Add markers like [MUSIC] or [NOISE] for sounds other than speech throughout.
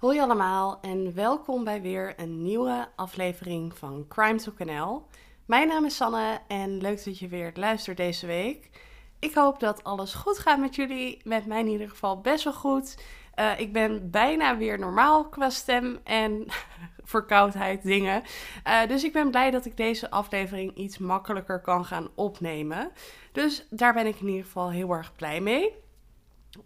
Hoi allemaal en welkom bij weer een nieuwe aflevering van Crime to Canal. Mijn naam is Sanne en leuk dat je weer luistert deze week. Ik hoop dat alles goed gaat met jullie. Met mij in ieder geval best wel goed. Uh, ik ben bijna weer normaal qua stem en [LAUGHS] verkoudheid dingen. Uh, dus ik ben blij dat ik deze aflevering iets makkelijker kan gaan opnemen. Dus daar ben ik in ieder geval heel erg blij mee.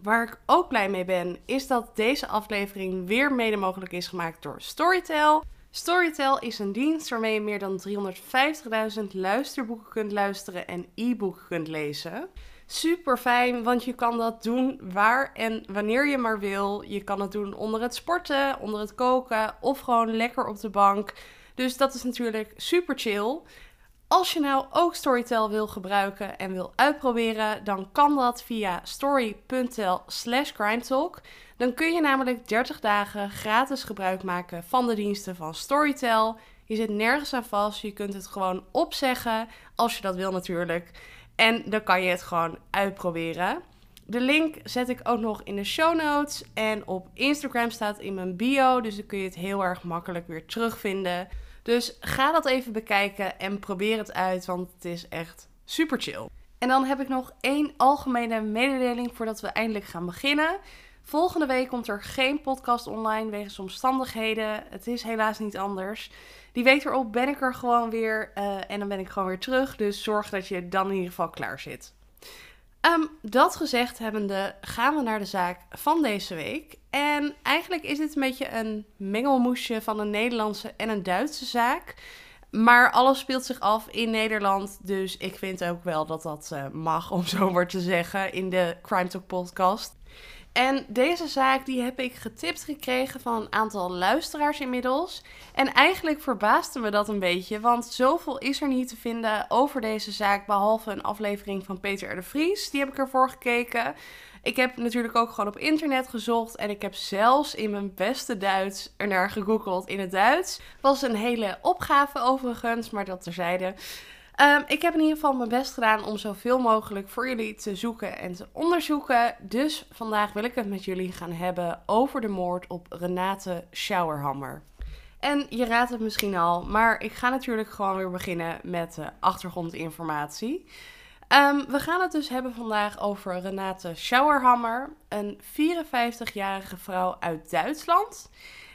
Waar ik ook blij mee ben, is dat deze aflevering weer mede mogelijk is gemaakt door Storytel. Storytel is een dienst waarmee je meer dan 350.000 luisterboeken kunt luisteren en e-boeken kunt lezen. Super fijn, want je kan dat doen waar en wanneer je maar wil. Je kan het doen onder het sporten, onder het koken of gewoon lekker op de bank. Dus dat is natuurlijk super chill. Als je nou ook Storytel wil gebruiken en wil uitproberen, dan kan dat via story.tel slash. Dan kun je namelijk 30 dagen gratis gebruik maken van de diensten van Storytel. Je zit nergens aan vast, je kunt het gewoon opzeggen als je dat wil natuurlijk. En dan kan je het gewoon uitproberen. De link zet ik ook nog in de show notes en op Instagram staat in mijn bio, dus dan kun je het heel erg makkelijk weer terugvinden. Dus ga dat even bekijken en probeer het uit, want het is echt super chill. En dan heb ik nog één algemene mededeling voordat we eindelijk gaan beginnen. Volgende week komt er geen podcast online wegens omstandigheden. Het is helaas niet anders. Die week erop ben ik er gewoon weer uh, en dan ben ik gewoon weer terug. Dus zorg dat je dan in ieder geval klaar zit. Um, dat gezegd hebbende gaan we naar de zaak van deze week. En eigenlijk is dit een beetje een mengelmoesje van een Nederlandse en een Duitse zaak. Maar alles speelt zich af in Nederland. Dus ik vind ook wel dat dat uh, mag, om zo maar te zeggen, in de Crime Talk podcast. En deze zaak die heb ik getipt gekregen van een aantal luisteraars inmiddels. En eigenlijk verbaasde me dat een beetje, want zoveel is er niet te vinden over deze zaak, behalve een aflevering van Peter R. de Vries. Die heb ik ervoor gekeken. Ik heb natuurlijk ook gewoon op internet gezocht en ik heb zelfs in mijn beste Duits ernaar gegoogeld in het Duits. Was een hele opgave overigens, maar dat terzijde. Um, ik heb in ieder geval mijn best gedaan om zoveel mogelijk voor jullie te zoeken en te onderzoeken. Dus vandaag wil ik het met jullie gaan hebben over de moord op Renate Schauerhammer. En je raadt het misschien al, maar ik ga natuurlijk gewoon weer beginnen met de achtergrondinformatie. Um, we gaan het dus hebben vandaag over Renate Schauerhammer, een 54-jarige vrouw uit Duitsland.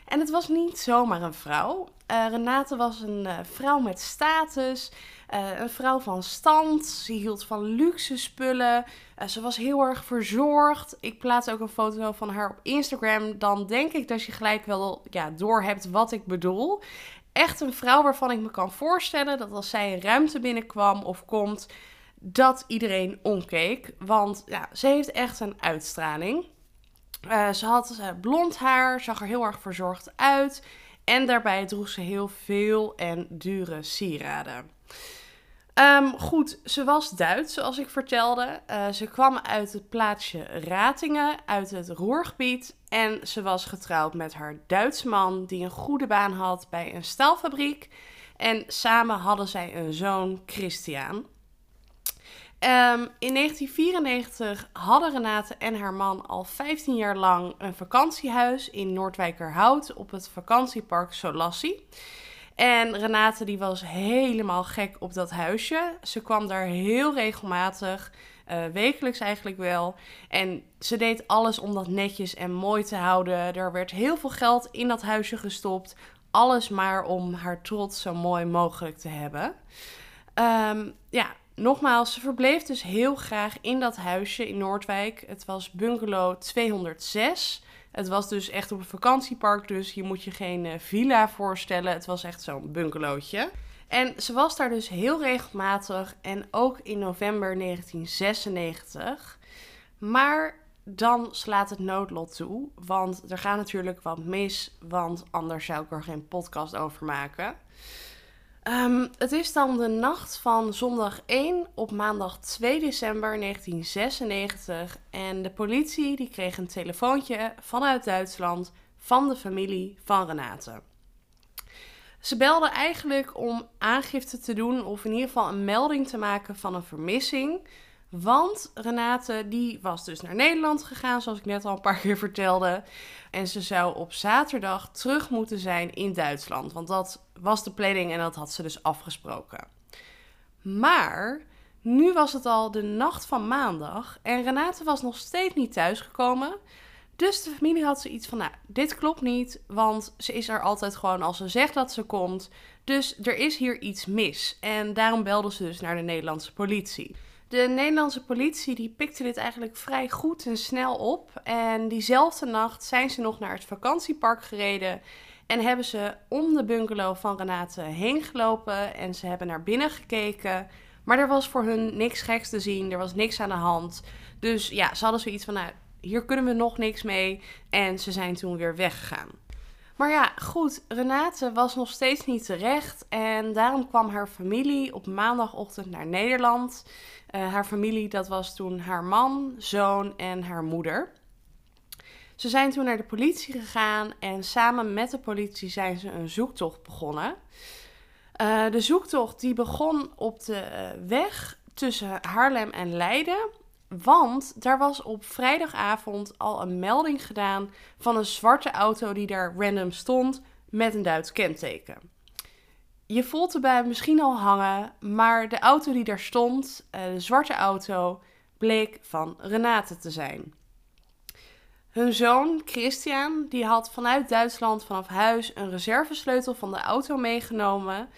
En het was niet zomaar een vrouw. Uh, Renate was een uh, vrouw met status. Uh, een vrouw van stand. Ze hield van luxe spullen. Ze was heel erg verzorgd. Ik plaats ook een foto van haar op Instagram. Dan denk ik dat je gelijk wel ja, door hebt wat ik bedoel. Echt een vrouw waarvan ik me kan voorstellen dat als zij een ruimte binnenkwam of komt, dat iedereen omkeek. Want ja, ze heeft echt een uitstraling. Uh, ze had blond haar, zag er heel erg verzorgd uit. En daarbij droeg ze heel veel en dure sieraden. Um, goed, ze was Duits, zoals ik vertelde. Uh, ze kwam uit het plaatsje Ratingen, uit het Roergebied. En ze was getrouwd met haar Duitse man, die een goede baan had bij een staalfabriek. En samen hadden zij een zoon, Christian. Um, in 1994 hadden Renate en haar man al 15 jaar lang een vakantiehuis in Noordwijkerhout op het vakantiepark Solassi. En Renate die was helemaal gek op dat huisje. Ze kwam daar heel regelmatig, uh, wekelijks eigenlijk wel. En ze deed alles om dat netjes en mooi te houden. Er werd heel veel geld in dat huisje gestopt. Alles maar om haar trots zo mooi mogelijk te hebben. Um, ja, nogmaals, ze verbleef dus heel graag in dat huisje in Noordwijk. Het was bungalow 206. Het was dus echt op een vakantiepark, dus je moet je geen uh, villa voorstellen. Het was echt zo'n bungalowtje. En ze was daar dus heel regelmatig en ook in november 1996. Maar dan slaat het noodlot toe, want er gaat natuurlijk wat mis, want anders zou ik er geen podcast over maken. Um, het is dan de nacht van zondag 1 op maandag 2 december 1996 en de politie die kreeg een telefoontje vanuit Duitsland van de familie van Renate. Ze belden eigenlijk om aangifte te doen of in ieder geval een melding te maken van een vermissing. Want Renate die was dus naar Nederland gegaan, zoals ik net al een paar keer vertelde. En ze zou op zaterdag terug moeten zijn in Duitsland. Want dat was de planning en dat had ze dus afgesproken. Maar nu was het al de nacht van maandag en Renate was nog steeds niet thuisgekomen. Dus de familie had zoiets van, nou, dit klopt niet, want ze is er altijd gewoon als ze zegt dat ze komt. Dus er is hier iets mis. En daarom belden ze dus naar de Nederlandse politie. De Nederlandse politie die pikte dit eigenlijk vrij goed en snel op. En diezelfde nacht zijn ze nog naar het vakantiepark gereden. En hebben ze om de bungalow van Renate heen gelopen. En ze hebben naar binnen gekeken. Maar er was voor hun niks geks te zien. Er was niks aan de hand. Dus ja, ze hadden zoiets van, nou, hier kunnen we nog niks mee. En ze zijn toen weer weggegaan. Maar ja, goed, Renate was nog steeds niet terecht. En daarom kwam haar familie op maandagochtend naar Nederland. Uh, haar familie, dat was toen haar man, zoon en haar moeder. Ze zijn toen naar de politie gegaan en samen met de politie zijn ze een zoektocht begonnen. Uh, de zoektocht die begon op de uh, weg tussen Haarlem en Leiden. Want daar was op vrijdagavond al een melding gedaan van een zwarte auto die daar random stond met een Duits kenteken. Je voelt erbij misschien al hangen, maar de auto die daar stond, eh, de zwarte auto, bleek van Renate te zijn. Hun zoon, Christian, die had vanuit Duitsland vanaf huis een reservesleutel van de auto meegenomen.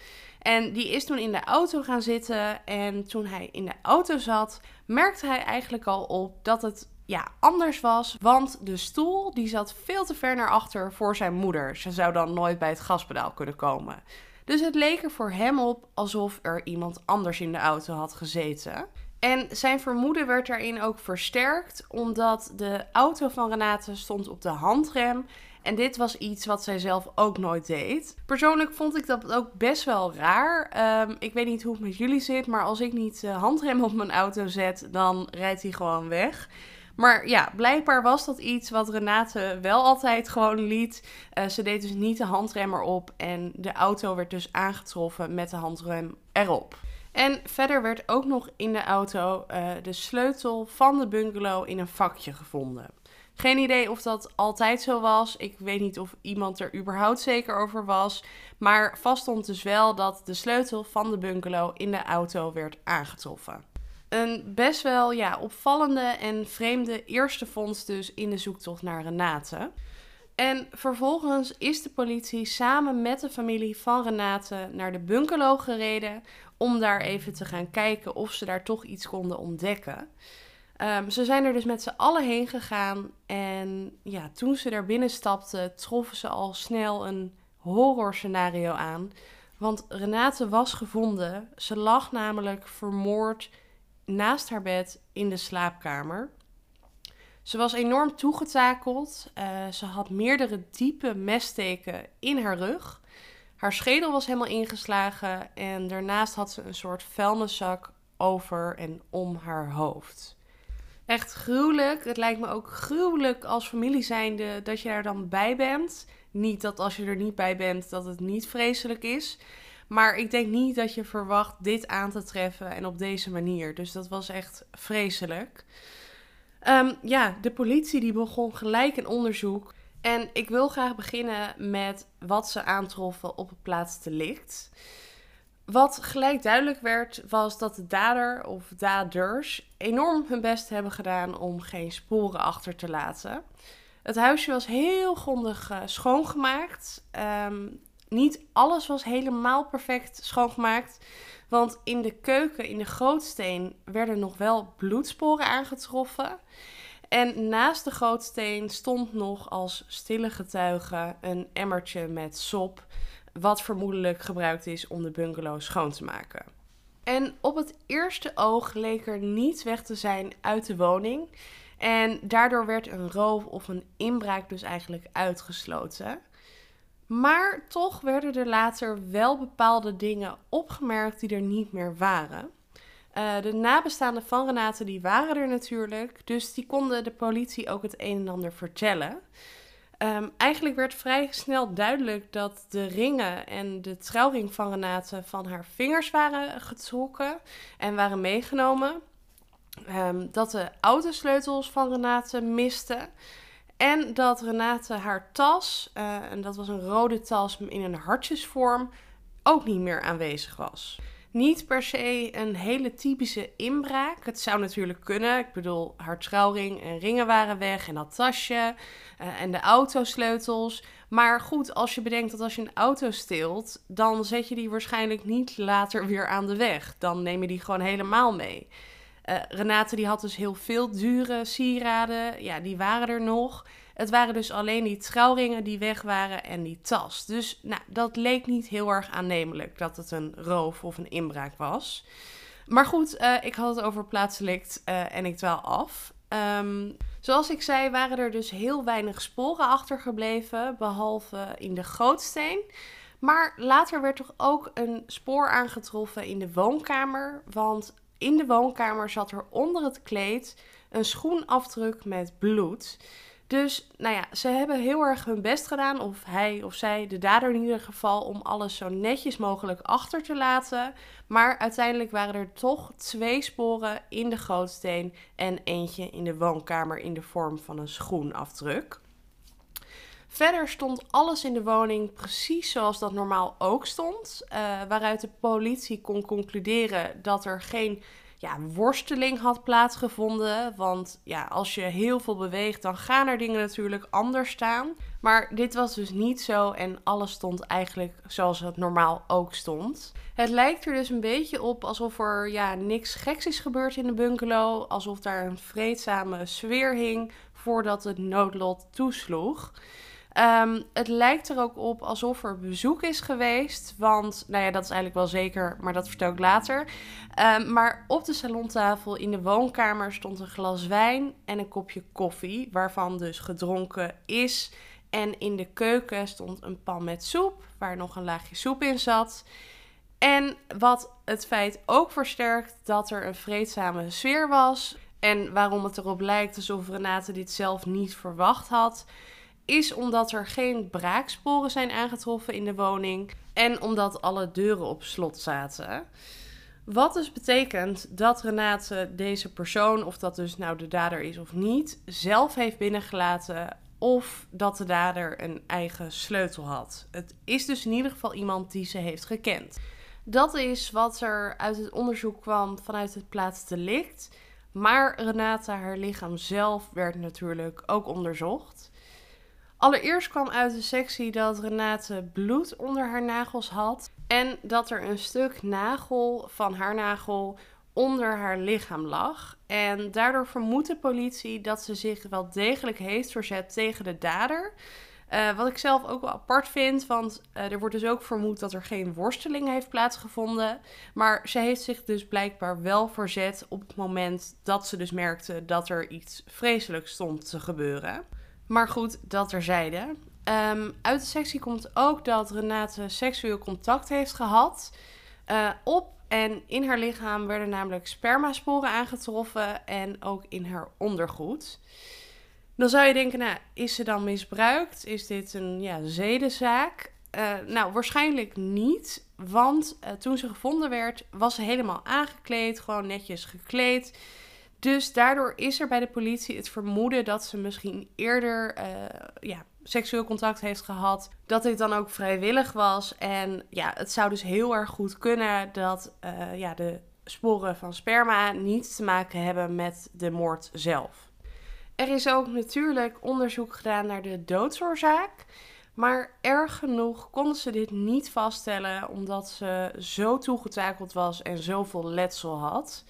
En die is toen in de auto gaan zitten. En toen hij in de auto zat, merkte hij eigenlijk al op dat het ja, anders was. Want de stoel die zat veel te ver naar achter voor zijn moeder. Ze zou dan nooit bij het gaspedaal kunnen komen. Dus het leek er voor hem op alsof er iemand anders in de auto had gezeten. En zijn vermoeden werd daarin ook versterkt, omdat de auto van Renate stond op de handrem. En dit was iets wat zij zelf ook nooit deed. Persoonlijk vond ik dat ook best wel raar. Ehm, ik weet niet hoe het met jullie zit, maar als ik niet de handrem op mijn auto zet, dan rijdt hij gewoon weg. Maar ja, blijkbaar was dat iets wat Renate wel altijd gewoon liet. Uh, ze deed dus niet de handrem erop en de auto werd dus aangetroffen met de handrem erop. En verder werd ook nog in de auto uh, de sleutel van de bungalow in een vakje gevonden. Geen idee of dat altijd zo was. Ik weet niet of iemand er überhaupt zeker over was. Maar vast stond dus wel dat de sleutel van de bungalow in de auto werd aangetroffen. Een best wel ja, opvallende en vreemde eerste vondst dus in de zoektocht naar Renate. En vervolgens is de politie samen met de familie van Renate naar de bungalow gereden om daar even te gaan kijken of ze daar toch iets konden ontdekken. Um, ze zijn er dus met z'n allen heen gegaan en ja, toen ze daar binnen stapten, troffen ze al snel een horrorscenario aan. Want Renate was gevonden. Ze lag namelijk vermoord naast haar bed in de slaapkamer. Ze was enorm toegetakeld. Uh, ze had meerdere diepe messteken in haar rug. Haar schedel was helemaal ingeslagen en daarnaast had ze een soort vuilniszak over en om haar hoofd. Echt gruwelijk. Het lijkt me ook gruwelijk als familie zijnde dat je er dan bij bent. Niet dat als je er niet bij bent dat het niet vreselijk is. Maar ik denk niet dat je verwacht dit aan te treffen en op deze manier. Dus dat was echt vreselijk. Um, ja, de politie die begon gelijk een onderzoek. En ik wil graag beginnen met wat ze aantroffen op het plaats delict. Wat gelijk duidelijk werd, was dat de dader of daders enorm hun best hebben gedaan om geen sporen achter te laten. Het huisje was heel grondig uh, schoongemaakt. Um, niet alles was helemaal perfect schoongemaakt. Want in de keuken, in de grootsteen, werden nog wel bloedsporen aangetroffen. En naast de grootsteen stond nog als stille getuige een emmertje met sop, wat vermoedelijk gebruikt is om de bungalow schoon te maken. En op het eerste oog leek er niets weg te zijn uit de woning. En daardoor werd een roof of een inbraak dus eigenlijk uitgesloten. Maar toch werden er later wel bepaalde dingen opgemerkt die er niet meer waren. Uh, de nabestaanden van Renate die waren er natuurlijk, dus die konden de politie ook het een en ander vertellen. Um, eigenlijk werd vrij snel duidelijk dat de ringen en de trouwring van Renate van haar vingers waren getrokken en waren meegenomen. ehm, dat de autosleutels van Renate misten. En dat Renate haar tas, uh, en dat was een rode tas in een hartjesvorm, ook niet meer aanwezig was. Niet per se een hele typische inbraak. Het zou natuurlijk kunnen. Ik bedoel, haar trouwring en ringen waren weg en dat tasje uh, en de autosleutels. Maar goed, als je bedenkt dat als je een auto steelt, dan zet je die waarschijnlijk niet later weer aan de weg. Dan neem je die gewoon helemaal mee. Uh, Renate die had dus heel veel dure sieraden. Ja, die waren er nog. Het waren dus alleen die trouwringen die weg waren en die tas. Dus nou, dat leek niet heel erg aannemelijk dat het een roof of een inbraak was. Maar goed, uh, ik had het over plaatselijk uh, en ik dwaal af. Um, zoals ik zei, waren er dus heel weinig sporen achtergebleven, behalve in de gootsteen. Maar later werd toch ook een spoor aangetroffen in de woonkamer. Want in de woonkamer zat er onder het kleed een schoenafdruk met bloed. Dus nou ja, ze hebben heel erg hun best gedaan, of hij of zij, de dader in ieder geval, om alles zo netjes mogelijk achter te laten. Maar uiteindelijk waren er toch twee sporen in de gootsteen en eentje in de woonkamer in de vorm van een schoenafdruk. Verder stond alles in de woning precies zoals dat normaal ook stond, uh, waaruit de politie kon concluderen dat er geen ja, worsteling had plaatsgevonden. Want ja, als je heel veel beweegt, dan gaan er dingen natuurlijk anders staan. Maar dit was dus niet zo en alles stond eigenlijk zoals het normaal ook stond. Het lijkt er dus een beetje op alsof er ja, niks geks is gebeurd in de bungalow. Alsof daar een vreedzame sfeer hing voordat het noodlot toesloeg. Um, het lijkt er ook op alsof er bezoek is geweest. Want, nou ja, dat is eigenlijk wel zeker, maar dat vertel ik later. Um, maar op de salontafel in de woonkamer stond een glas wijn en een kopje koffie, waarvan dus gedronken is. En in de keuken stond een pan met soep, waar nog een laagje soep in zat. En wat het feit ook versterkt dat er een vreedzame sfeer was. En waarom het erop lijkt alsof Renate dit zelf niet verwacht had is omdat er geen braaksporen zijn aangetroffen in de woning en omdat alle deuren op slot zaten. Wat dus betekent dat Renate deze persoon, of dat dus nou de dader is of niet, zelf heeft binnengelaten of dat de dader een eigen sleutel had. Het is dus in ieder geval iemand die ze heeft gekend. Dat is wat er uit het onderzoek kwam vanuit het plaatsdelict. Maar Renate, haar lichaam zelf, werd natuurlijk ook onderzocht. Allereerst kwam uit de sectie dat Renate bloed onder haar nagels had en dat er een stuk nagel van haar nagel onder haar lichaam lag. En daardoor vermoedt de politie dat ze zich wel degelijk heeft verzet tegen de dader. Uh, wat ik zelf ook wel apart vind, want uh, er wordt dus ook vermoed dat er geen worsteling heeft plaatsgevonden. Maar ze heeft zich dus blijkbaar wel verzet op het moment dat ze dus merkte dat er iets vreselijks stond te gebeuren. Maar goed, dat terzijde. Um, uit de sectie komt ook dat Renate seksueel contact heeft gehad. Uh, op en in haar lichaam werden namelijk spermasporen aangetroffen en ook in haar ondergoed. Dan zou je denken, nou, is ze dan misbruikt? Is dit een ja, zedenzaak? Uh, nou, waarschijnlijk niet, want uh, toen ze gevonden werd, was ze helemaal aangekleed, gewoon netjes gekleed. Dus daardoor is er bij de politie het vermoeden dat ze misschien eerder uh, ja, seksueel contact heeft gehad. Dat dit dan ook vrijwillig was. En ja, het zou dus heel erg goed kunnen dat uh, ja, de sporen van sperma niets te maken hebben met de moord zelf. Er is ook natuurlijk onderzoek gedaan naar de doodsoorzaak. Maar erg genoeg konden ze dit niet vaststellen omdat ze zo toegetakeld was en zoveel letsel had.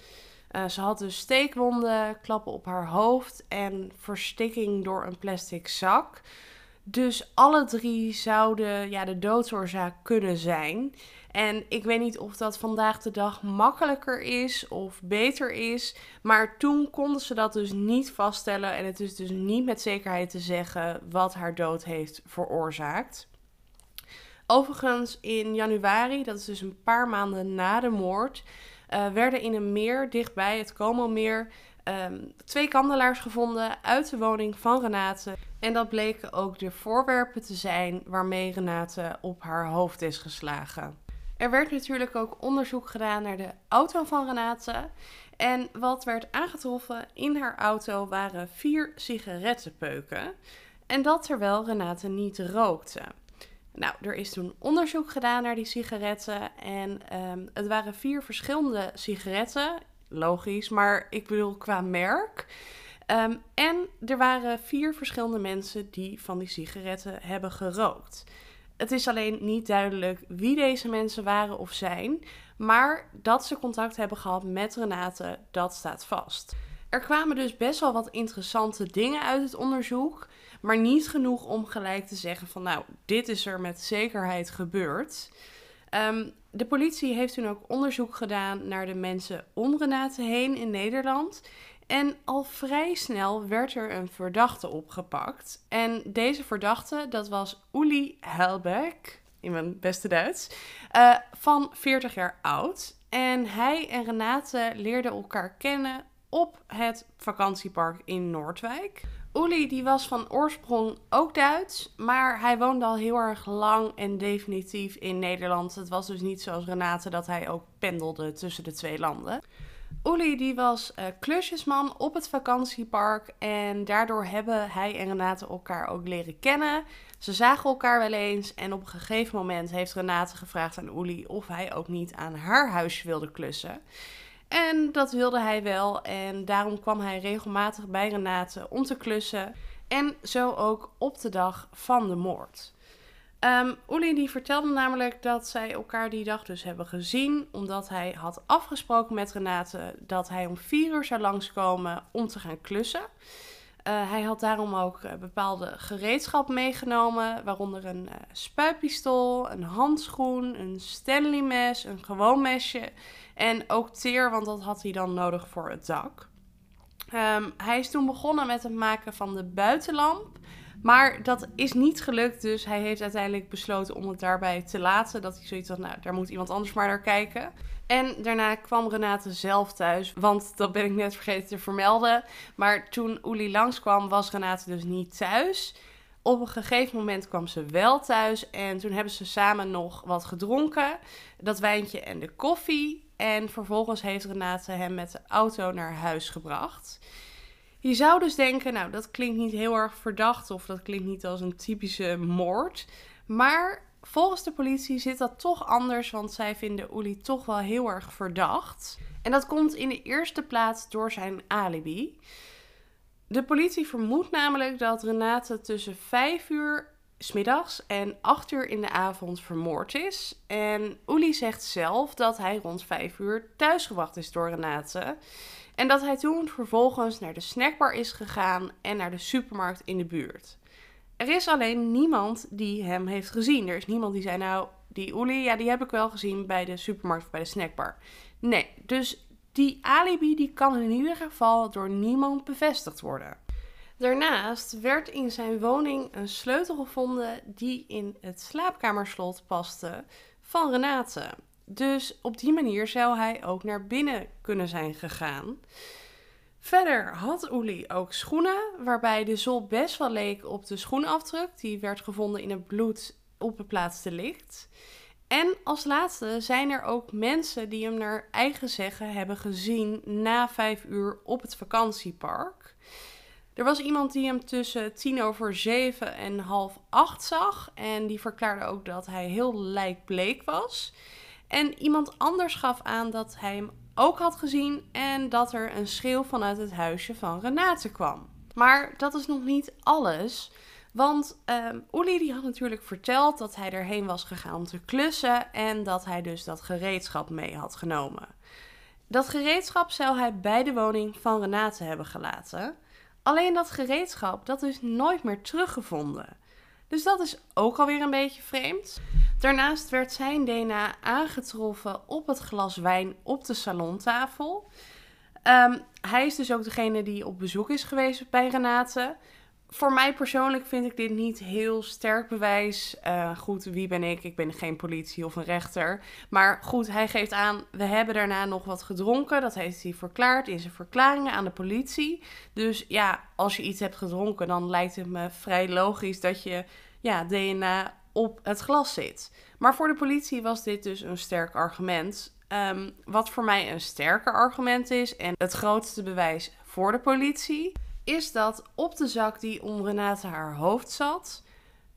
Uh, ze had dus steekwonden, klappen op haar hoofd en verstikking door een plastic zak. Dus alle drie zouden ja, de doodsoorzaak kunnen zijn. En ik weet niet of dat vandaag de dag makkelijker is of beter is. Maar toen konden ze dat dus niet vaststellen. En het is dus niet met zekerheid te zeggen wat haar dood heeft veroorzaakt. Overigens, in januari, dat is dus een paar maanden na de moord, uh, werden in een meer dichtbij het Como-meer um, twee kandelaars gevonden uit de woning van Renate. En dat bleken ook de voorwerpen te zijn waarmee Renate op haar hoofd is geslagen. Er werd natuurlijk ook onderzoek gedaan naar de auto van Renate. En wat werd aangetroffen in haar auto waren vier sigarettenpeuken. En dat terwijl Renate niet rookte. Nou, er is toen onderzoek gedaan naar die sigaretten. En ehm, het waren vier verschillende sigaretten. Logisch, maar ik bedoel qua merk. Ehm, en er waren vier verschillende mensen die van die sigaretten hebben gerookt. Het is alleen niet duidelijk wie deze mensen waren of zijn, maar dat ze contact hebben gehad met Renate, dat staat vast. Er kwamen dus best wel wat interessante dingen uit het onderzoek, maar niet genoeg om gelijk te zeggen van nou, dit is er met zekerheid gebeurd. Um, de politie heeft toen ook onderzoek gedaan naar de mensen om Renate heen in Nederland. En al vrij snel werd er een verdachte opgepakt. En deze verdachte, dat was Uli Helbeck, in mijn beste Duits, uh, van 40 jaar oud. En hij en Renate leerden elkaar kennen op het vakantiepark in Noordwijk. Uli die was van oorsprong ook Duits, maar hij woonde al heel erg lang en definitief in Nederland. Het was dus niet zoals Renate dat hij ook pendelde tussen de twee landen. Uli die was uh, klusjesman op het vakantiepark en daardoor hebben hij en Renate elkaar ook leren kennen. Ze zagen elkaar wel eens en op een gegeven moment heeft Renate gevraagd aan Uli of hij ook niet aan haar huisje wilde klussen. En dat wilde hij wel. En daarom kwam hij regelmatig bij Renate om te klussen. En zo ook op de dag van de moord. Um, vertelde namelijk dat zij elkaar die dag dus hebben gezien, omdat hij had afgesproken met Renate dat hij om vier uur zou langskomen om te gaan klussen. Uh, hij had daarom ook uh, bepaalde gereedschap meegenomen, waaronder een uh, spuitpistool, een handschoen, een Stanley mes, een gewoon mesje en ook teer, want dat had hij dan nodig voor het dak. Um, hij is toen begonnen met het maken van de buitenlamp. Maar dat is niet gelukt, dus hij heeft uiteindelijk besloten om het daarbij te laten. Dat hij zoiets had, nou, daar moet iemand anders maar naar kijken. En daarna kwam Renate zelf thuis, want dat ben ik net vergeten te vermelden. Maar toen Uli langskwam, was Renate dus niet thuis. Op een gegeven moment kwam ze wel thuis en toen hebben ze samen nog wat gedronken. Dat wijntje en de koffie. En vervolgens heeft Renate hem met de auto naar huis gebracht. Je zou dus denken, nou, dat klinkt niet heel erg verdacht of dat klinkt niet als een typische moord. Maar volgens de politie zit dat toch anders, want zij vinden Uli toch wel heel erg verdacht. En dat komt in de eerste plaats door zijn alibi. De politie vermoedt namelijk dat Renate tussen 5 uur smiddags en 8 uur in de avond vermoord is. En Uli zegt zelf dat hij rond 5 uur thuisgebracht is door Renate. En dat hij toen vervolgens naar de snackbar is gegaan en naar de supermarkt in de buurt. Er is alleen niemand die hem heeft gezien. Er is niemand die zei, nou, die Uli, ja, die heb ik wel gezien bij de supermarkt of bij de snackbar. Nee, dus die alibi die kan in ieder geval door niemand bevestigd worden. Daarnaast werd in zijn woning een sleutel gevonden die in het slaapkamerslot paste van Renate. Dus op die manier zou hij ook naar binnen kunnen zijn gegaan. Verder had Uli ook schoenen, waarbij de zool best wel leek op de schoenafdruk. Die werd gevonden in het bloed op het plaats licht. En als laatste zijn er ook mensen die hem naar eigen zeggen hebben gezien na vijf uur op het vakantiepark. Er was iemand die hem tussen tien over zeven en half acht zag. En die verklaarde ook dat hij heel lijkbleek was. En iemand anders gaf aan dat hij hem ook had gezien en dat er een schreeuw vanuit het huisje van Renate kwam. Maar dat is nog niet alles. Want um, die had natuurlijk verteld dat hij erheen was gegaan om te klussen en dat hij dus dat gereedschap mee had genomen. Dat gereedschap zou hij bij de woning van Renate hebben gelaten. Alleen dat gereedschap dat is nooit meer teruggevonden. Dus dat is ook alweer een beetje vreemd. Daarnaast werd zijn DNA aangetroffen op het glas wijn op de salontafel. Um, hij is dus ook degene die op bezoek is geweest bij Renate. Voor mij persoonlijk vind ik dit niet heel sterk bewijs. Uh, goed, wie ben ik? Ik ben geen politie of een rechter. Maar goed, hij geeft aan, we hebben daarna nog wat gedronken. Dat heeft hij verklaard in zijn verklaringen aan de politie. Dus ja, als je iets hebt gedronken, dan lijkt het me vrij logisch dat je ja, DNA op het glas zit. Maar voor de politie was dit dus een sterk argument. Ehm, wat voor mij een sterker argument is en het grootste bewijs voor de politie, is dat op de zak die om Renate haar hoofd zat,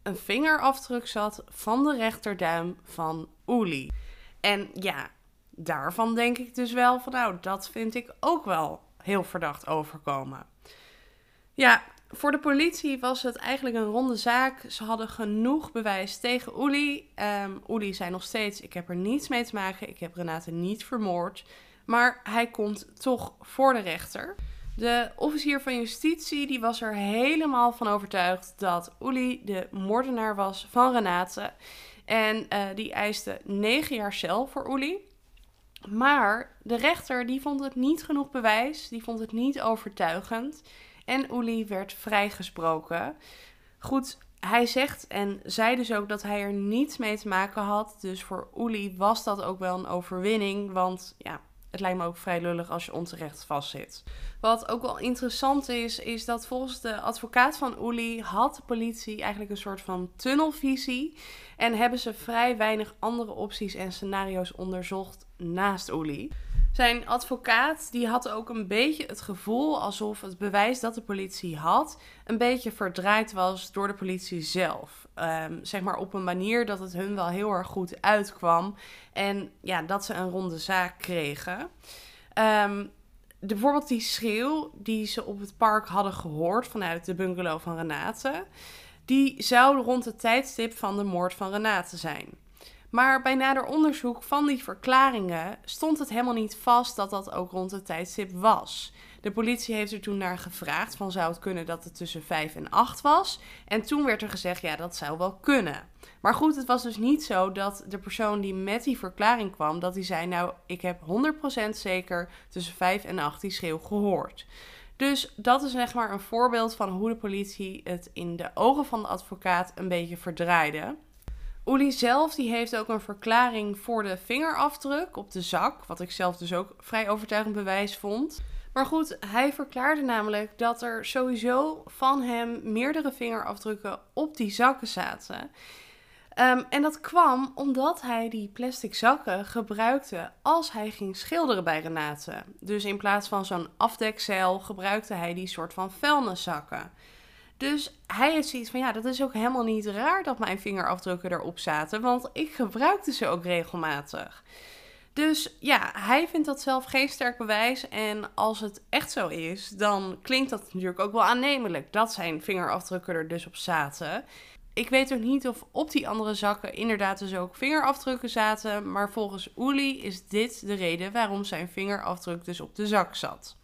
een vingerafdruk zat van de rechterduim van Uli. En ja, daarvan denk ik dus wel van nou, dat vind ik ook wel heel verdacht overkomen. Ja, voor de politie was het eigenlijk een ronde zaak. Ze hadden genoeg bewijs tegen Uli. Um, Uli zei nog steeds: Ik heb er niets mee te maken. Ik heb Renate niet vermoord. Maar hij komt toch voor de rechter. De officier van justitie die was er helemaal van overtuigd dat Uli de moordenaar was van Renate. En uh, die eiste negen jaar cel voor Uli. Maar de rechter die vond het niet genoeg bewijs. Die vond het niet overtuigend. En Uli werd vrijgesproken. Goed, hij zegt en zei dus ook dat hij er niets mee te maken had. Dus voor Uli was dat ook wel een overwinning. Want ja, het lijkt me ook vrij lullig als je onterecht vastzit. Wat ook wel interessant is, is dat volgens de advocaat van Uli had de politie eigenlijk een soort van tunnelvisie. En hebben ze vrij weinig andere opties en scenario's onderzocht naast Uli. Zijn advocaat die had ook een beetje het gevoel alsof het bewijs dat de politie had een beetje verdraaid was door de politie zelf. Um, zeg maar op een manier dat het hun wel heel erg goed uitkwam en ja, dat ze een ronde zaak kregen. Um, de, bijvoorbeeld die schreeuw die ze op het park hadden gehoord vanuit de bungalow van Renate, die zou rond het tijdstip van de moord van Renate zijn. Maar bij nader onderzoek van die verklaringen stond het helemaal niet vast dat dat ook rond het tijdstip was. De politie heeft er toen naar gevraagd van zou het kunnen dat het tussen 5 en 8 was. En toen werd er gezegd ja dat zou wel kunnen. Maar goed, het was dus niet zo dat de persoon die met die verklaring kwam, dat die zei nou ik heb 100% zeker tussen 5 en 8 die schreeuw gehoord. Dus dat is zeg maar een voorbeeld van hoe de politie het in de ogen van de advocaat een beetje verdraaide. Uli zelf die heeft ook een verklaring voor de vingerafdruk op de zak, wat ik zelf dus ook vrij overtuigend bewijs vond. Maar goed, hij verklaarde namelijk dat er sowieso van hem meerdere vingerafdrukken op die zakken zaten. Um, en dat kwam omdat hij die plastic zakken gebruikte als hij ging schilderen bij Renate. Dus in plaats van zo'n afdekzeil gebruikte hij die soort van vuilniszakken. Dus hij heeft zoiets van, ja, dat is ook helemaal niet raar dat mijn vingerafdrukken erop zaten, want ik gebruikte ze ook regelmatig. Dus ja, hij vindt dat zelf geen sterk bewijs. En als het echt zo is, dan klinkt dat natuurlijk ook wel aannemelijk dat zijn vingerafdrukken er dus op zaten. Ik weet ook niet of op die andere zakken inderdaad dus ook vingerafdrukken zaten. Maar volgens Uli is dit de reden waarom zijn vingerafdruk dus op de zak zat.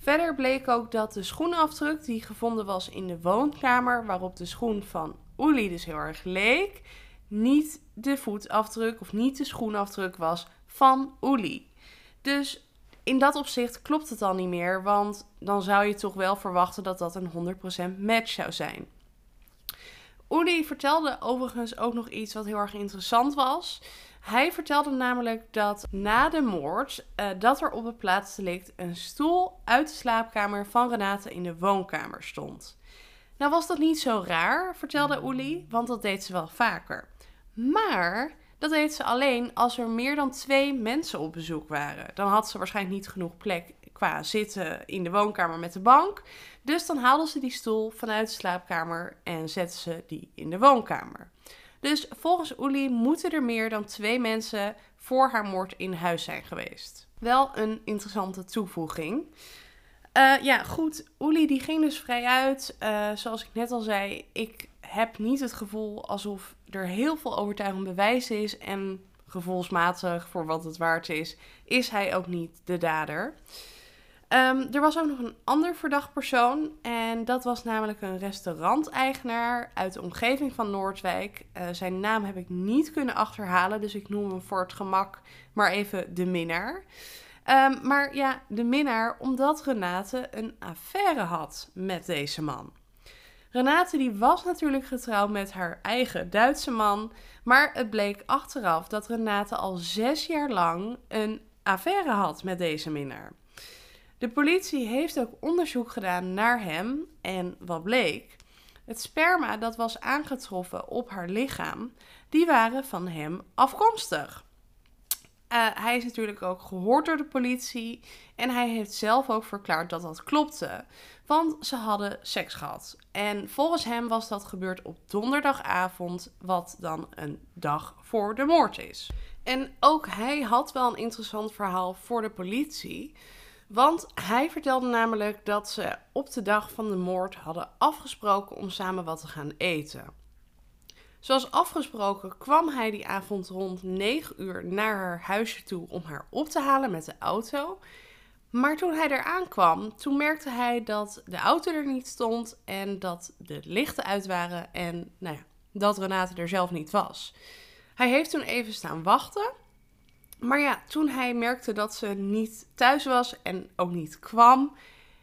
Verder bleek ook dat de schoenafdruk die gevonden was in de woonkamer, waarop de schoen van Uli dus heel erg leek, niet de voetafdruk of niet de schoenafdruk was van Uli. Dus in dat opzicht klopt het dan niet meer, want dan zou je toch wel verwachten dat dat een 100% match zou zijn. Uli vertelde overigens ook nog iets wat heel erg interessant was. Hij vertelde namelijk dat na de moord uh, dat er op het plaatsdelict een stoel uit de slaapkamer van Renate in de woonkamer stond. Nou was dat niet zo raar, vertelde Uli, want dat deed ze wel vaker. Maar dat deed ze alleen als er meer dan twee mensen op bezoek waren. Dan had ze waarschijnlijk niet genoeg plek qua zitten in de woonkamer met de bank. Dus dan haalde ze die stoel vanuit de slaapkamer en zette ze die in de woonkamer. Dus volgens Uli moeten er meer dan twee mensen voor haar moord in huis zijn geweest. Wel een interessante toevoeging. Uh, ja, goed. Uli die ging dus vrij uit. Uh, zoals ik net al zei, ik heb niet het gevoel alsof er heel veel overtuigend bewijs is. En gevoelsmatig, voor wat het waard is, is hij ook niet de dader. Um, er was ook nog een ander verdacht persoon. En dat was namelijk een restauranteigenaar uit de omgeving van Noordwijk. Uh, zijn naam heb ik niet kunnen achterhalen, dus ik noem hem voor het gemak maar even de minnaar. Um, maar ja, de minnaar omdat Renate een affaire had met deze man. Renate die was natuurlijk getrouwd met haar eigen Duitse man, maar het bleek achteraf dat Renate al zes jaar lang een affaire had met deze minnaar. De politie heeft ook onderzoek gedaan naar hem en wat bleek? Het sperma dat was aangetroffen op haar lichaam, die waren van hem afkomstig. Uh, hij is natuurlijk ook gehoord door de politie. En hij heeft zelf ook verklaard dat dat klopte. Want ze hadden seks gehad. En volgens hem was dat gebeurd op donderdagavond, wat dan een dag voor de moord is. En ook hij had wel een interessant verhaal voor de politie. Want hij vertelde namelijk dat ze op de dag van de moord hadden afgesproken om samen wat te gaan eten. Zoals afgesproken kwam hij die avond rond 9 uur naar haar huisje toe om haar op te halen met de auto. Maar toen hij eraan kwam, toen merkte hij dat de auto er niet stond en dat de lichten uit waren en nou ja, dat Renate er zelf niet was. Hij heeft toen even staan wachten. Maar ja, toen hij merkte dat ze niet thuis was en ook niet kwam,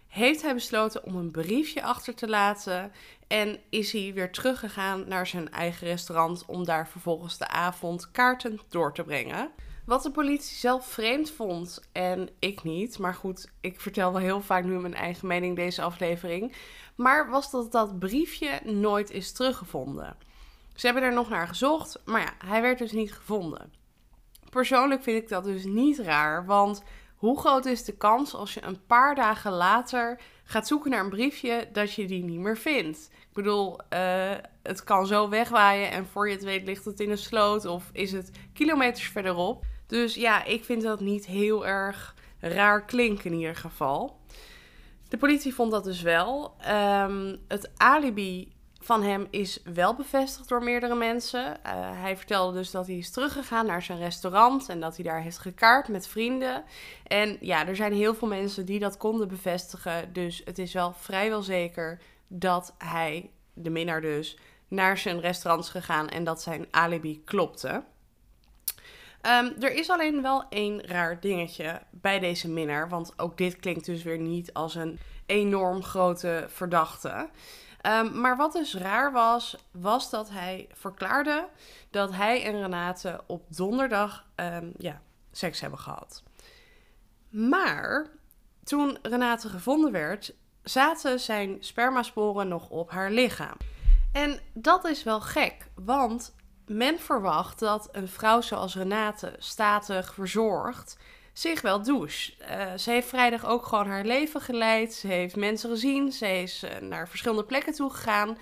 heeft hij besloten om een briefje achter te laten. En is hij weer teruggegaan naar zijn eigen restaurant om daar vervolgens de avond kaarten door te brengen. Wat de politie zelf vreemd vond en ik niet. Maar goed, ik vertel wel heel vaak nu mijn eigen mening deze aflevering. Maar was dat dat briefje nooit is teruggevonden. Ze hebben er nog naar gezocht, maar ja, hij werd dus niet gevonden. Persoonlijk vind ik dat dus niet raar, want hoe groot is de kans als je een paar dagen later gaat zoeken naar een briefje dat je die niet meer vindt? Ik bedoel, uh, het kan zo wegwaaien en voor je het weet ligt het in een sloot of is het kilometers verderop. Dus ja, ik vind dat niet heel erg raar klinken in ieder geval. De politie vond dat dus wel. Um, het alibi van hem is wel bevestigd door meerdere mensen. Uh, hij vertelde dus dat hij is teruggegaan naar zijn restaurant en dat hij daar heeft gekaart met vrienden. En ja, er zijn heel veel mensen die dat konden bevestigen. Dus het is wel vrijwel zeker dat hij, de minnaar dus, naar zijn restaurant is gegaan en dat zijn alibi klopte. Um, er is alleen wel één raar dingetje bij deze minnaar, want ook dit klinkt dus weer niet als een enorm grote verdachte. Um, maar wat dus raar was, was dat hij verklaarde dat hij en Renate op donderdag um, ja, seks hebben gehad. Maar toen Renate gevonden werd, zaten zijn spermasporen nog op haar lichaam. En dat is wel gek, want men verwacht dat een vrouw zoals Renate, statig, verzorgd, zich wel douche. Uh, ze heeft vrijdag ook gewoon haar leven geleid. Ze heeft mensen gezien. Ze is uh, naar verschillende plekken toe gegaan.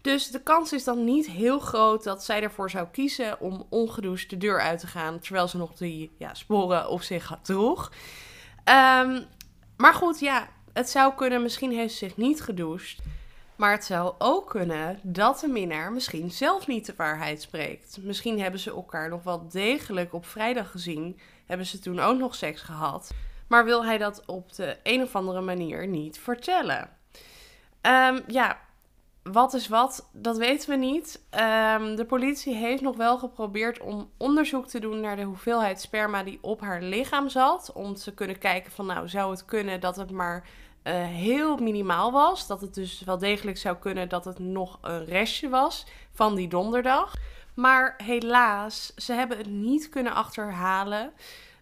Dus de kans is dan niet heel groot dat zij ervoor zou kiezen om ongedoucht de deur uit te gaan. Terwijl ze nog die ja, sporen op zich droeg. Um, maar goed, ja, het zou kunnen. Misschien heeft ze zich niet gedoucht. Maar het zou ook kunnen dat de minnaar misschien zelf niet de waarheid spreekt. Misschien hebben ze elkaar nog wel degelijk op vrijdag gezien. Hebben ze toen ook nog seks gehad. Maar wil hij dat op de een of andere manier niet vertellen? Um, ja, wat is wat, dat weten we niet. Um, de politie heeft nog wel geprobeerd om onderzoek te doen naar de hoeveelheid sperma die op haar lichaam zat. Om te kunnen kijken van nou, zou het kunnen dat het maar uh, heel minimaal was. Dat het dus wel degelijk zou kunnen dat het nog een restje was van die donderdag. Maar helaas, ze hebben het niet kunnen achterhalen.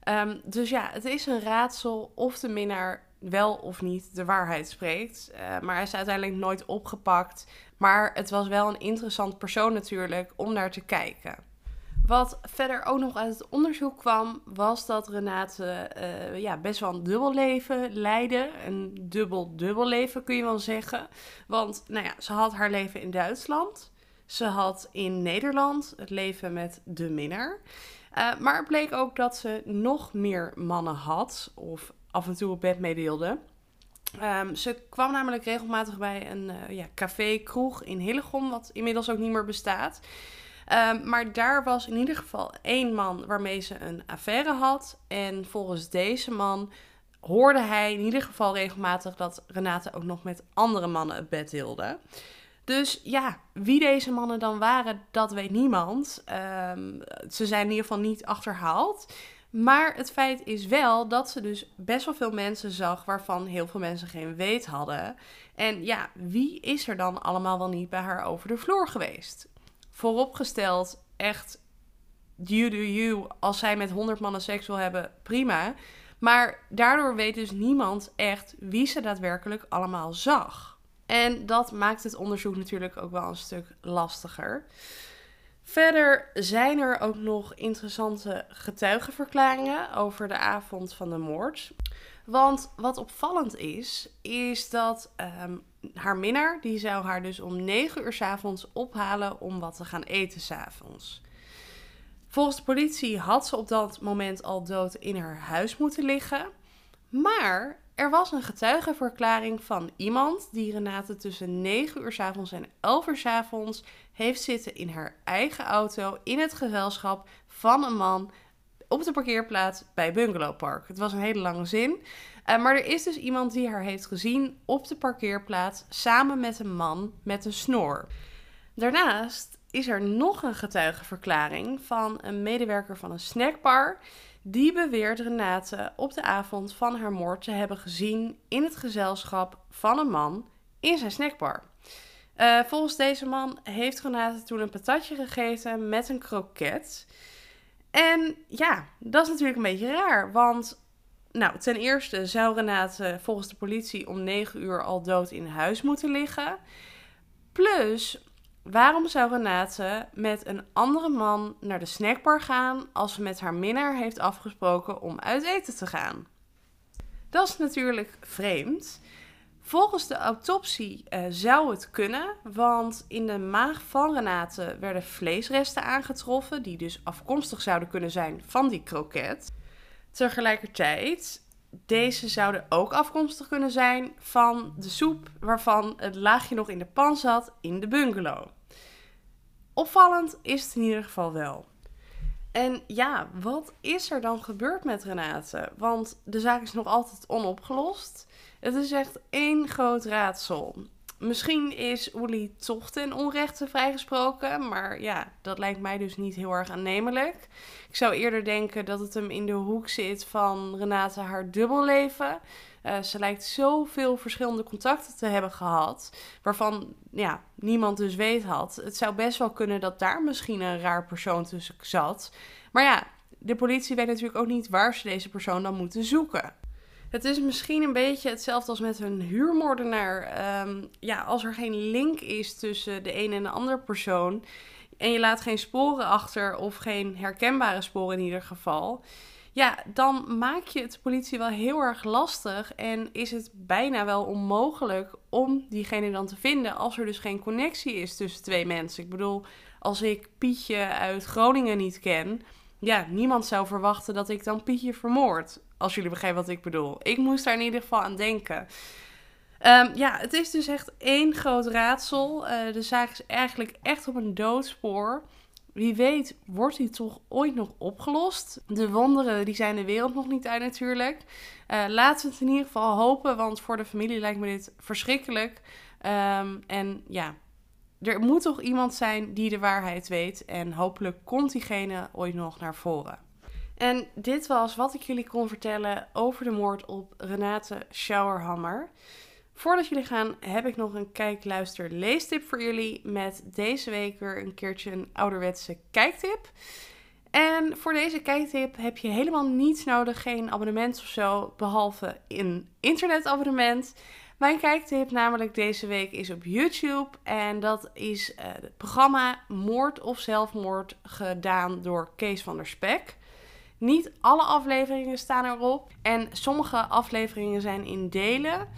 Um, dus ja, het is een raadsel of de minnaar wel of niet de waarheid spreekt. Uh, maar hij is uiteindelijk nooit opgepakt. Maar het was wel een interessant persoon natuurlijk om naar te kijken. Wat verder ook nog uit het onderzoek kwam, was dat Renate uh, ja, best wel een dubbel leven leidde. Een dubbel-dubbel leven kun je wel zeggen. Want nou ja, ze had haar leven in Duitsland. Ze had in Nederland het leven met de minnaar. Uh, maar het bleek ook dat ze nog meer mannen had, of af en toe op bed meedeelde. Um, ze kwam namelijk regelmatig bij een uh, ja, café, kroeg in Hillegom, wat inmiddels ook niet meer bestaat. Um, maar daar was in ieder geval één man waarmee ze een affaire had. En volgens deze man hoorde hij in ieder geval regelmatig dat Renate ook nog met andere mannen het bed deelde. Dus ja, wie deze mannen dan waren, dat weet niemand. Um, ze zijn in ieder geval niet achterhaald. Maar het feit is wel dat ze dus best wel veel mensen zag waarvan heel veel mensen geen weet hadden. En ja, wie is er dan allemaal wel niet bij haar over de vloer geweest? Vooropgesteld, echt, you do you. Als zij met 100 mannen seks wil hebben, prima. Maar daardoor weet dus niemand echt wie ze daadwerkelijk allemaal zag. En dat maakt het onderzoek natuurlijk ook wel een stuk lastiger. Verder zijn er ook nog interessante getuigenverklaringen over de avond van de moord. Want wat opvallend is, is dat ehm, haar minnaar, die zou haar dus om 9 uur s avonds ophalen om wat te gaan eten s'avonds. Volgens de politie had ze op dat moment al dood in haar huis moeten liggen. Maar er was een getuigenverklaring van iemand die Renate tussen 9 uur s avonds en 11 uur s avonds heeft zitten in haar eigen auto in het gezelschap van een man op de parkeerplaats bij Bungalow Park. Het was een hele lange zin. Uh, maar er is dus iemand die haar heeft gezien op de parkeerplaats samen met een man met een snor. Daarnaast is er nog een getuigenverklaring van een medewerker van een snackbar. Die beweert Renate op de avond van haar moord te hebben gezien in het gezelschap van een man in zijn snackbar. Uh, volgens deze man heeft Renate toen een patatje gegeten met een kroket. En ja, dat is natuurlijk een beetje raar. Want, nou, ten eerste zou Renate volgens de politie om 9 uur al dood in huis moeten liggen. Plus, waarom zou Renate met een andere man naar de snackbar gaan als ze met haar minnaar heeft afgesproken om uit eten te gaan? Dat is natuurlijk vreemd. Volgens de autopsie uh, zou het kunnen, want in de maag van Renate werden vleesresten aangetroffen, die dus afkomstig zouden kunnen zijn van die kroket. Tegelijkertijd, deze zouden ook afkomstig kunnen zijn van de soep waarvan het laagje nog in de pan zat in de bungalow. Opvallend is het in ieder geval wel. En ja, wat is er dan gebeurd met Renate? Want de zaak is nog altijd onopgelost. Het is echt één groot raadsel. Misschien is Uli toch ten onrechte vrijgesproken, maar ja, dat lijkt mij dus niet heel erg aannemelijk. Ik zou eerder denken dat het hem in de hoek zit van Renate haar dubbelleven. Uh, ze lijkt zoveel verschillende contacten te hebben gehad, waarvan ja, niemand dus weet had. Het zou best wel kunnen dat daar misschien een raar persoon tussen zat. Maar ja, de politie weet natuurlijk ook niet waar ze deze persoon dan moeten zoeken. Het is misschien een beetje hetzelfde als met een huurmoordenaar. Ehm, ja, als er geen link is tussen de een en de andere persoon. En je laat geen sporen achter of geen herkenbare sporen in ieder geval. Ja, dan maak je het politie wel heel erg lastig. En is het bijna wel onmogelijk om diegene dan te vinden. Als er dus geen connectie is tussen twee mensen. Ik bedoel, als ik Pietje uit Groningen niet ken. Ja, niemand zou verwachten dat ik dan Pietje vermoord. Als jullie begrijpen wat ik bedoel. Ik moest daar in ieder geval aan denken. Um, ja, het is dus echt één groot raadsel. Uh, de zaak is eigenlijk echt op een doodspoor. Wie weet wordt die toch ooit nog opgelost. De wonderen die zijn de wereld nog niet uit natuurlijk. Uh, laten we het in ieder geval hopen, want voor de familie lijkt me dit verschrikkelijk. Um, en ja, er moet toch iemand zijn die de waarheid weet. En hopelijk komt diegene ooit nog naar voren. En dit was wat ik jullie kon vertellen over de moord op Renate Schauerhammer. Voordat jullie gaan, heb ik nog een kijk, luister, leestip voor jullie. Met deze week weer een keertje een ouderwetse kijktip. En voor deze kijktip heb je helemaal niets nodig, geen abonnement of zo, behalve een internetabonnement. Mijn kijktip namelijk deze week is op YouTube en dat is uh, het programma Moord of Zelfmoord gedaan door Kees van der Spek. Niet alle afleveringen staan erop. En sommige afleveringen zijn in delen.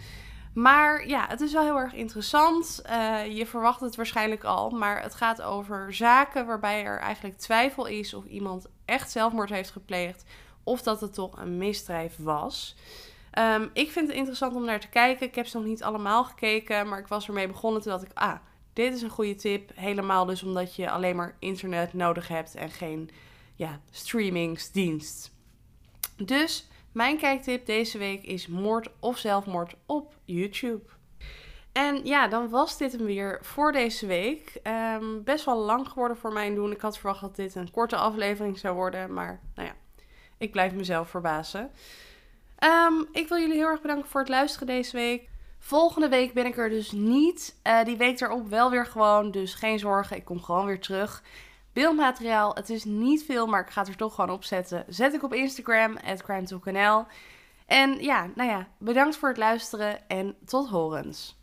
Maar ja, het is wel heel erg interessant. Uh, je verwacht het waarschijnlijk al. Maar het gaat over zaken waarbij er eigenlijk twijfel is of iemand echt zelfmoord heeft gepleegd. Of dat het toch een misdrijf was. Um, ik vind het interessant om naar te kijken. Ik heb ze nog niet allemaal gekeken. Maar ik was ermee begonnen toen dacht ik, ah, dit is een goede tip. Helemaal dus omdat je alleen maar internet nodig hebt en geen ja, streamingsdienst. Dus mijn kijktip deze week is moord of zelfmoord op YouTube. En ja, dan was dit hem weer voor deze week. Um, best wel lang geworden voor mijn doen. Ik had verwacht dat dit een korte aflevering zou worden. Maar nou ja, ik blijf mezelf verbazen. Um, ik wil jullie heel erg bedanken voor het luisteren deze week. Volgende week ben ik er dus niet. Uh, die week erop wel weer gewoon. Dus geen zorgen, ik kom gewoon weer terug. Beeldmateriaal, het is niet veel, maar ik ga het er toch gewoon op zetten. Zet ik op Instagram, @crime2nl. En ja, nou ja, bedankt voor het luisteren en tot horens.